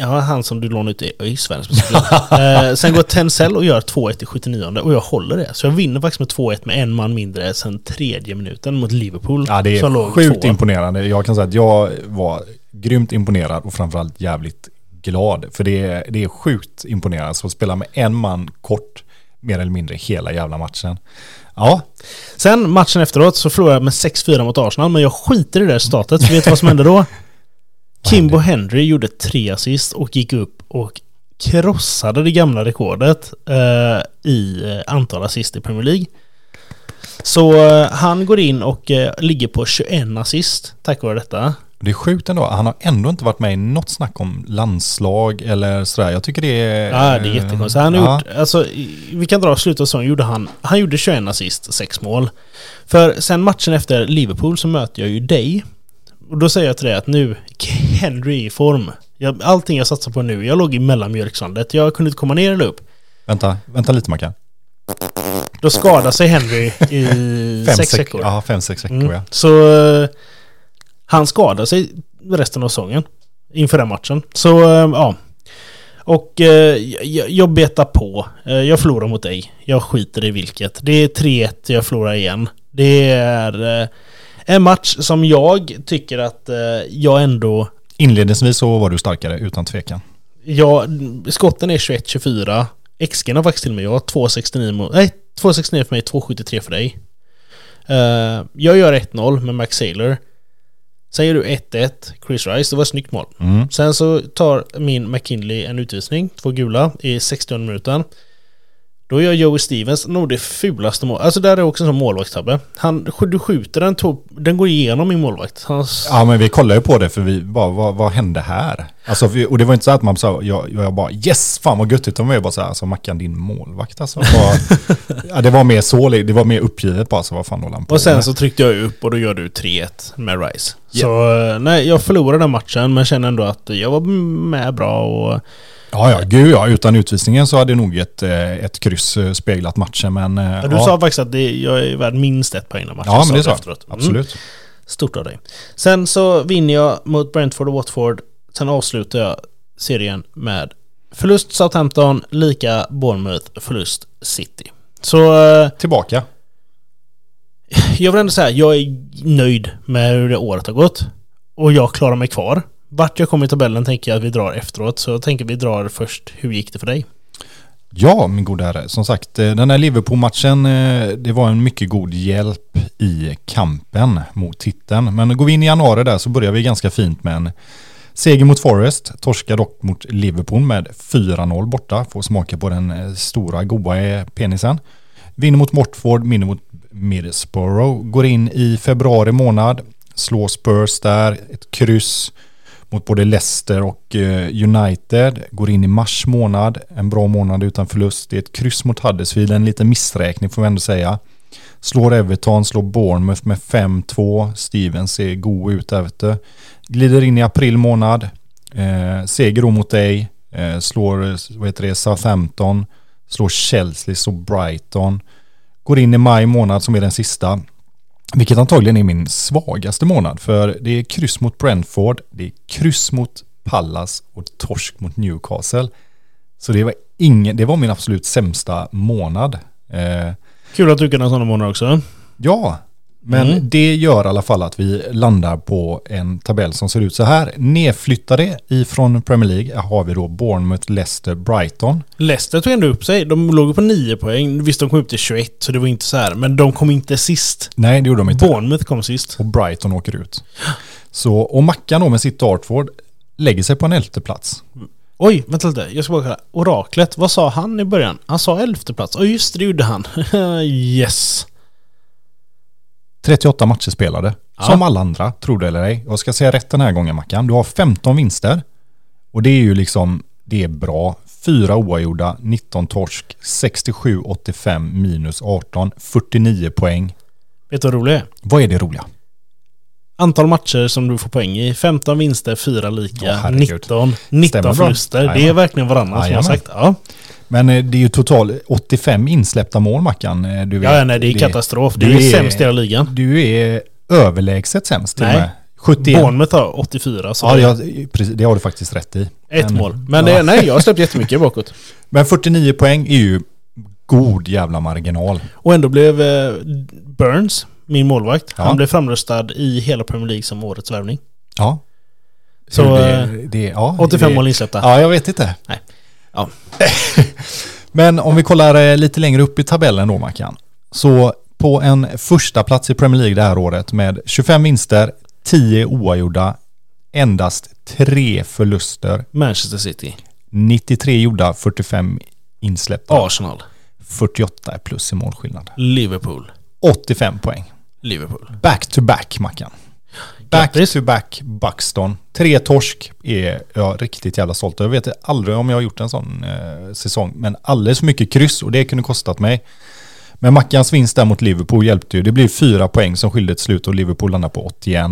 Ja, han som du lånade ut i ÖIS eh, Sen går Tencel och gör 2-1 i 79 och jag håller det. Så jag vinner faktiskt med 2-1 med en man mindre sen tredje minuten mot Liverpool. Ja, det är sjukt imponerande. Jag kan säga att jag var grymt imponerad och framförallt jävligt glad. För det är, det är sjukt imponerande. Så att spela med en man kort, mer eller mindre hela jävla matchen. Ja, Sen matchen efteråt så förlorade jag med 6-4 mot Arsenal, men jag skiter i det resultatet. För vet du vad som hände då? Kimbo Henry gjorde tre assist och gick upp och krossade det gamla rekordet eh, i eh, antal assist i Premier League. Så eh, han går in och eh, ligger på 21 assist tack vare detta. det är sjukt ändå. Han har ändå inte varit med i något snack om landslag eller sådär. Jag tycker det är... Ja, det är jättekonstigt. Han har ja. gjort, alltså, vi kan dra slutet av säsongen, gjorde han, han gjorde 21 assist, 6 mål. För sen matchen efter Liverpool så möter jag ju dig. Och då säger jag till dig att nu, Henry är i form. Jag, allting jag satsar på nu, jag låg i mellanmjölkslandet. Jag kunde inte komma ner eller upp. Vänta, vänta lite Mackan. Då skadade sig Henry i Fem, sex veckor. Ja, fem, sex veckor Mm. ja. Så eh, han skadade sig resten av säsongen inför den matchen. Så eh, ja. Och eh, jag, jag betar på. Jag förlorar mot dig. Jag skiter i vilket. Det är 3-1, jag förlorar igen. Det är en match som jag tycker att eh, jag ändå... Inledningsvis så var du starkare utan tvekan. Ja, skotten är 21-24. XG har faktiskt till och med jag. 2,69 mot... Nej, 2,69 för mig, 2,73 för dig. Eh, jag gör 1-0 med Max Saylor. Sen gör du 1-1, Chris Rice. Det var ett snyggt mål. Mm. Sen så tar min McKinley en utvisning, två gula, i 60 minuten. Då gör Joey Stevens nog det fulaste målet. Alltså där är också en sån målvaktstabbe. Han, du skjuter den, to- den går igenom min målvakt. Hans, Ja men vi kollade ju på det för vi bara, vad, vad hände här? Alltså, vi, och det var inte så att man sa, jag, jag bara yes, fan vad gött, utan vi var bara så här, alltså Mackan din målvakt alltså. Bara, ja, det var mer så, det var mer uppgivet bara, så vad fan håller han på och sen med? så tryckte jag upp och då gör du 3-1 med Rice. Så eh, nej, jag förlorade den matchen men känner ändå att jag var med bra och... Ja, ja, gud ja, utan utvisningen så hade nog ett, eh, ett kryss eh, speglat matchen, men... eh, Ja, du ja. sa faktiskt att det, jag är värd minst ett poäng av matchen. Ja, men det sa jag. Mm. Absolut. Stort av dig. Sen så vinner jag mot Brentford och Watford. Sen avslutar jag serien med förlust Southampton, lika Bournemouth, förlust City. Så Tillbaka. jag vill ändå säga, jag är nöjd med hur det året har gått. Och jag klarar mig kvar. Vart jag kommer i tabellen tänker jag att vi drar efteråt. Så jag tänker vi drar först, hur gick det för dig? Ja, min goda herre. Som sagt, eh, den här Liverpool-matchen, eh, det var en mycket god hjälp i kampen mot titeln. Men går vi in i januari där så börjar vi ganska fint med en seger mot Forest. Torskar dock mot Liverpool med 4-0 borta. Får smaka på den eh, stora goa penisen. Vinner mot Mortford, vinner mot Middlesbrough. Går in i februari månad. Slår Spurs där, ett kryss mot både Leicester och eh, United. Går in i mars månad, en bra månad utan förlust. Det är ett kryss mot Huddersfield, en liten missräkning får vi ändå säga. Slår Everton, slår Bournemouth med 5-2. Stevens ser god ut där vet du. Glider in i april månad. Eh, seger då mot dig. Eh, slår vad heter det, Southampton. Slår Chelsea, slår Brighton. Går in i maj månad som är den sista. Vilket antagligen är min svagaste månad. För det är kryss mot Brentford, det är kryss mot Pallas och torsk mot Newcastle. Så det var, ingen, det var min absolut sämsta månad. Eh, Kul att du kan ha sådana månader också. ja, men Mm. det gör i alla fall att vi landar på en tabell som ser ut så här. Nedflyttade ifrån Premier League har vi då Bournemouth, Leicester, Brighton. Leicester tog ändå upp sig. De låg på 9 poäng. Visst, de kom upp till 21, så det var inte så här. Men de kom inte sist. Nej, det gjorde de inte. Bournemouth kom sist. och Brighton åker ut. Så, och Mackan då med sitt Dartford lägger sig på en elfte plats. Oj, vänta lite. Jag ska bara kolla. Oraklet, vad sa han i början? Han sa elfte plats. Oj, just det, det gjorde han. yes. 38 matcher spelade. Ja. Som alla andra, tror det eller ej. Jag ska säga rätt den här gången Mackan. Du har 15 vinster. Och det är ju liksom, det är bra. 4 oavgjorda, 19 torsk, 67, 85 minus 18, 49 poäng. Vet du vad roligt är? Vad är det roliga? Antal matcher som du får poäng i. 15 vinster, 4 lika, herregud. 19. 19 Stämmer bra. förluster. Det är verkligen varannan som har sagt. Ja. Men eh, det är ju total 85 insläppta mål Mackan. Eh, Du ja, nej, det är katastrof. Det du är, är- sämst i hela ligan. Du är överlägset sämst till Nej. och med. 71. Bournemouth har 84, så Ja, det jag, precis, det har du faktiskt rätt i. ett Men- mål. Men ja. det, nej, jag har släppt jättemycket bakåt. Men 49 poäng är ju god jävla marginal. Och ändå blev eh, Burns, min målvakt, Ja. han blev framröstad i hela Premier League som årets värvning. Ja. Så, Hur eh, det, det, ja, 85 det, mål insläppta. Ja, jag vet inte. Nej. Ja. Men om vi kollar eh, lite längre upp i tabellen då, Mackan. Så på en första plats i Premier League det här året med 25 vinster, 10 oavgjorda, endast 3 förluster, Manchester City. 93 gjorda, 45 insläppta, Arsenal. 48 är plus i målskillnad. Liverpool. 85 poäng. Liverpool. Back to back, Mackan. Back Grattis. to back Buxton. Tre torsk är jag riktigt jävla stolt över. Jag vet aldrig om jag har gjort en sån eh, säsong. Men alldeles för mycket kryss och det kunde kostat mig. Men Mackans vinst där mot Liverpool hjälpte ju. Det blir fyra poäng som skilde ett slut och Liverpool landar på 81.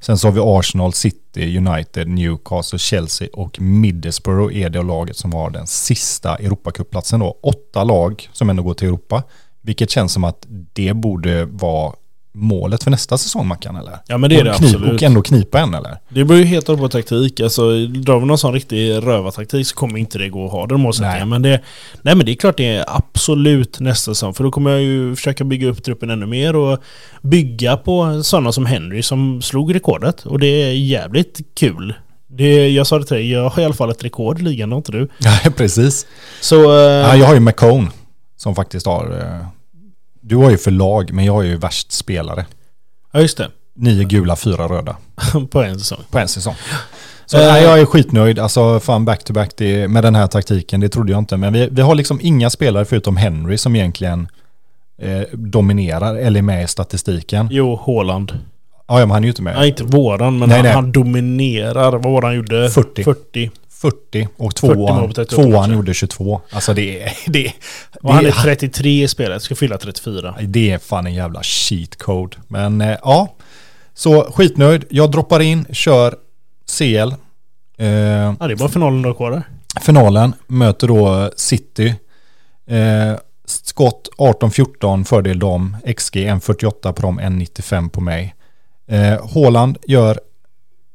Sen så har vi Arsenal, City, United, Newcastle, Chelsea och Middlesbrough är det laget som har den sista Europacupplatsen då. Åtta lag som ändå går till Europa. Vilket känns som att det borde vara målet för nästa säsong Mackan eller? Ja men det är det knip, absolut. och ändå knipa en eller? Det beror ju helt och på taktik. Alltså, drar vi någon sån riktig rövartaktik så kommer inte det gå att ha den målsättningen. Nej. Men det, nej men det är klart det är absolut nästa säsong. För då kommer jag ju försöka bygga upp truppen ännu mer och bygga på sådana som Henry som slog rekordet. Och det är jävligt kul. Det, jag sa det till dig, jag har i alla fall ett rekord i ligan, har inte du? Ja, precis. Så... eh, Ja, jag har ju McCone som faktiskt har... Du har ju förlag, men jag har ju värst spelare. ja, just det. Nio gula, fyra röda. på en säsong. På en säsong. Så nej, jag är skitnöjd. Alltså fan back-to-back det, med den här taktiken, det trodde jag inte. Men vi, vi har liksom inga spelare förutom Henry som egentligen eh, dominerar eller är med i statistiken. Jo, Haaland. Ja, men han är ju inte med. Nej, inte våran, men Nej, han, nej. han dominerar. Vad var han gjorde? 40. 40. 40 och 40 tvåan, på 38 tvåan gjorde 22. Alltså det är... Det, Och han är det, 33 i spelet, ska fylla 34. det är fan en jävla cheat code. Men eh, ja, så skitnöjd. Jag droppar in, kör CL. Eh, Ja, det är bara finalen då kvar där. finalen möter då City. Eh, skott 18-14 fördel dem. XG 1.48 på dem, 1.95 på mig. Eh, gör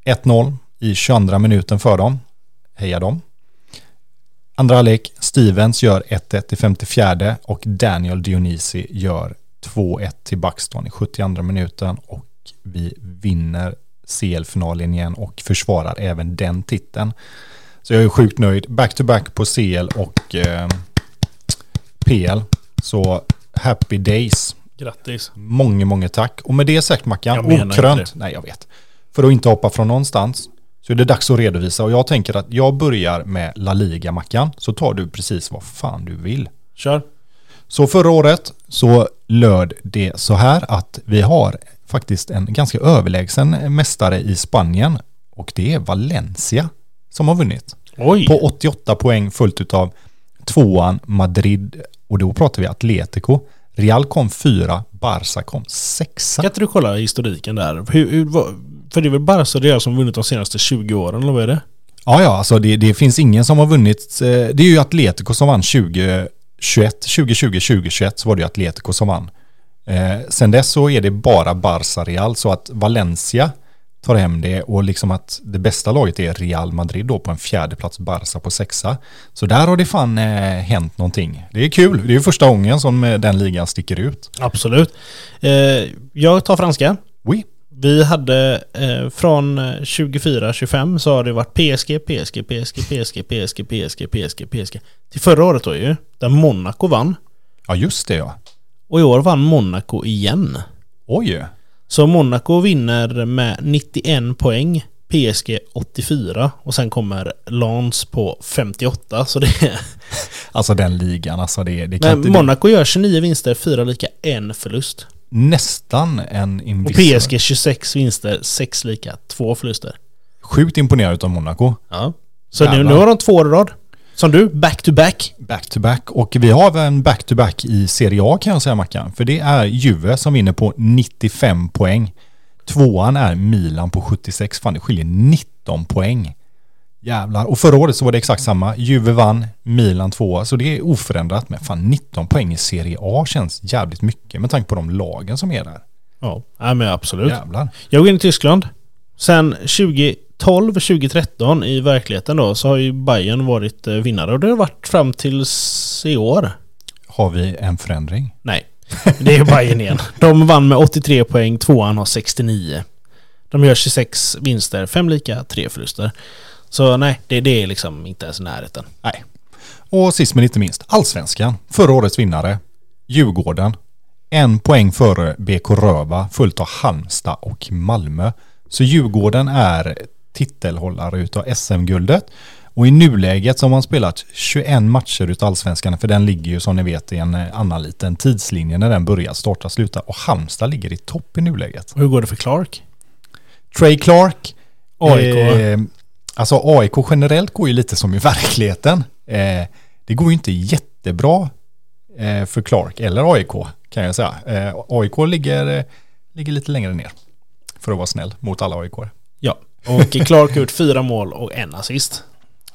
1-0 i 22 minuten för dem. Heja dem. Andra halvlek, Stevens gör 1-1 i 54 och Daniel Dionisi gör 2-1 till Buxton i 72 minuten och vi vinner CL-finalen igen och försvarar även den titeln. Så jag är sjukt nöjd. Back-to-back på CL och eh, PL. Så happy days. Grattis. Många, många tack. Och med det sagt Mackan, okrönt. Nej, jag vet. För att inte hoppa från någonstans så är det dags att redovisa. Och jag tänker att jag börjar med La Liga Mackan. Så tar du precis vad fan du vill. Kör. Så förra året så löd det så här att vi har faktiskt en ganska överlägsen mästare i Spanien. Och det är Valencia som har vunnit. Oj. På 88 poäng följt av tvåan Madrid och då pratar vi Atletico. Real kom fyra, Barca kom sexa. Kan inte du kolla historiken där? Hur, hur, för det är väl Barca som vunnit de senaste 20 åren, eller vad är det? Ja, ja, alltså det, det finns ingen som har vunnit. eh, Det är ju Atletico som vann 2021, 2020, 2021 så var det ju Atletico som vann. Eh, sen dess så är det bara Barca Real så att Valencia tar hem det och liksom att det bästa laget är Real Madrid då på en fjärde plats, Barca på sexa. Så där har det fan eh, hänt någonting. Det är kul, det är ju första gången som eh, den ligan sticker ut. Absolut. Eh, jag tar franska. Oui. Vi hade eh, från 24-25 så har det varit PSG, PSG, PSG, PSG, PSG, PSG, PSG, PSG. Till förra året då ju, där Monaco vann. Ja, just det ja. Och i år vann Monaco igen. Oj. Så Monaco vinner med 91 poäng. PSG 84 och sen kommer Lens på 58 så det är... Alltså den ligan, alltså det, det kan Men inte... Monaco gör 29 vinster, 4 lika, en förlust. Nästan en Och inviss. PSG 26 vinster, 6 lika, 2 förluster. Sjukt imponerad av Monaco. Ja. Så nu, Jävlar. nu har de två år i rad. Som du, back to back. Back-to-back. Och vi har en back-to-back i Serie A kan jag säga Mackan. För det är Juve som vinner på 95 poäng. Tvåan är Milan på 76. Fan det skiljer 19 poäng. Jävlar. Och förra året så var det exakt samma. Juve vann, Milan tvåa. Så det är oförändrat. Men fan 19 poäng i Serie A känns jävligt mycket med tanke på de lagen som är där. Ja, ja men absolut. Jävlar. Jag går in i Tyskland. Sen 2012-2013 i verkligheten då så har ju Bayern varit eh, vinnare och det har varit fram tills i år. Har vi en förändring? Nej, det är Bayern igen. De vann med 83 poäng, tvåan har 69. De gör 26 vinster, 5 lika, 3 förluster. Så nej, det, det är liksom inte ens närheten. Nej. Och sist men inte minst, Allsvenskan. Förra årets vinnare, Djurgården. En poäng före BK Röva, följt av Halmstad och Malmö. Så Djurgården är titelhållare utav SM-guldet. Och i nuläget så har man spelat 21 matcher utav Allsvenskan, för den ligger ju som ni vet i en eh, annan liten tidslinje när den börjar starta sluta. Och Halmstad ligger i topp i nuläget. Och hur går det för Clark? Trey Clark. AIK. Eh, alltså AIK generellt går ju lite som i verkligheten. Eh, det går ju inte jättebra eh, för Clark eller AIK kan jag säga. Eh, AIK ligger, eh, ligger lite längre ner. För att vara snäll mot alla AIK. Ja, och Clark har gjort fyra mål och en assist.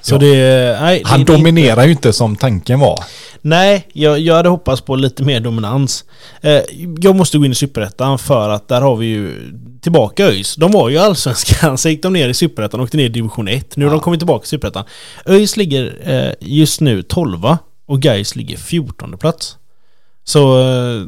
Så Ja. det... Nej, Han det dominerar ju inte som tanken var. Nej, jag, jag hade hoppats på lite mer dominans. Eh, jag måste gå in i Superettan för att där har vi ju tillbaka ÖIS. De var ju Allsvenskan, så gick de ner i Superettan och åkte ner i Division 1. Nu har de kommit tillbaka i Superettan. ÖIS ligger eh, just nu 12 och Gais ligger 14 plats. Så eh,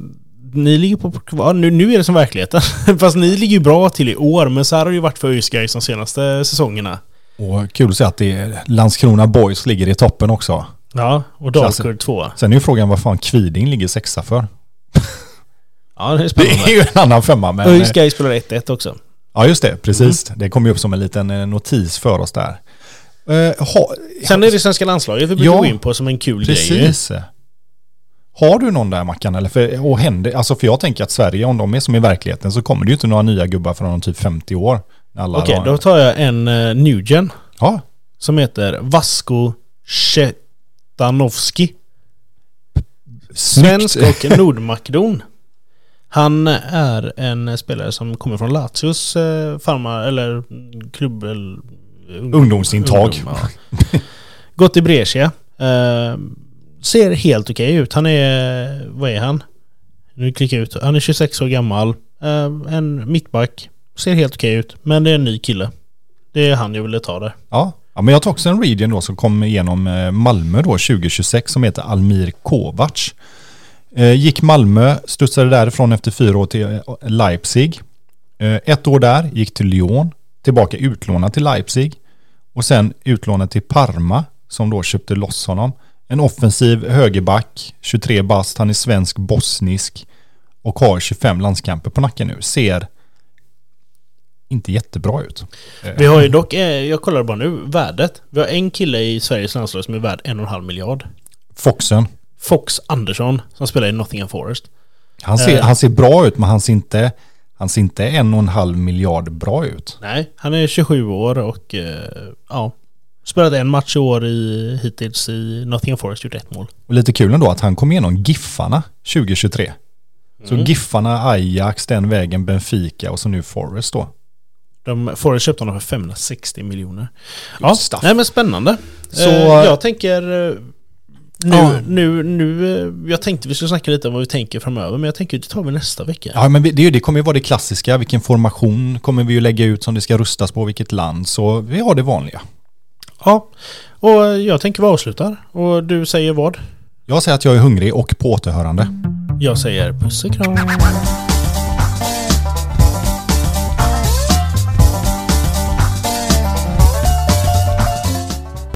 ni ligger på... Ja, nu, nu är det som verkligheten. Fast ni ligger ju bra till i år, men så här har det ju varit för ÖIS Gais de senaste säsongerna. Och kul att se att det är Landskrona Boys ligger i toppen också. Ja, och. Dalkurd 2. Sen är ju frågan vad fan Kviding ligger sexa för. Ja, det är Det spännande. är ju en annan femma men... Öj Sky spelar 1-1 också. Ja just det, precis. Mm. Det kom ju upp som en liten eh, notis för oss där. Eh, ha, Sen är det svenska landslaget vi brukar Ja, gå in på som en kul grej. Precis. Har du någon där Mackan? Eller för, och händer, alltså för jag tänker att Sverige, om de är som i verkligheten så kommer det ju inte några nya gubbar från typ 50 år. Alla Okej, har- då tar jag en uh, Newgen Ja, som heter Vasko Chetanovski. snyggt. Svensk och nordmakedon. Han är en spelare som kommer från Lazios eh, farmar, eller klubb... Eller, ung- Ungdomsintag. ungdom, ja. Gått i Brescia. Eh, ser helt okej ut. Han är... Vad är han? Nu klickar jag ut. Han är 26 år gammal. Eh, en mittback. Ser helt okej ut. Men det är en ny kille. Det är han jag ville ta där. Ja. ja, men jag tar också en region då som kom igenom eh, Malmö då 2026 som heter Almir Kovac. Eh, Gick Malmö, studsade därifrån efter fyra år till eh, Leipzig. Eh, Ett år där, gick till Lyon, tillbaka utlånad till Leipzig och sen utlånad till Parma som då köpte loss honom. En offensiv högerback, 23 bast, han är svensk bosnisk och har 25 landskamper på nacken nu. Ser inte jättebra ut. Vi har ju dock, eh, jag kollar bara nu, värdet. Vi har en kille i Sveriges landslag som är värd en och en halv miljard. Foxen, Fox Andersson som spelar i Nottingham Forest. Han ser, Eh. han ser bra ut men han ser inte, han ser inte en och en halv miljard bra ut. Nej, han är 27 år och eh, ja, spelat en match i år i, hittills i Nottingham Forest, gjort ett mål. Och lite kul ändå att han kom igenom Giffarna 2023. Så Mm. Giffarna, Ajax, den vägen, Benfica och så nu Forest då. De, Forest köpte honom för 560 miljoner. Ja, stuff. nej men spännande. Så- Så, jag tänker eh, nu, Ja. nu, nu, eh, jag tänkte vi skulle snacka lite om vad vi tänker framöver, men jag tänker det tar vi nästa vecka. Ja men det, det kommer ju vara det klassiska, vilken formation kommer vi ju lägga ut som det ska rustas på, vilket land. Så vi har det vanliga. Ja, och jag tänker vi avslutar. Och du säger vad? Jag säger att jag är hungrig och på återhörande. Jag säger puss och kram.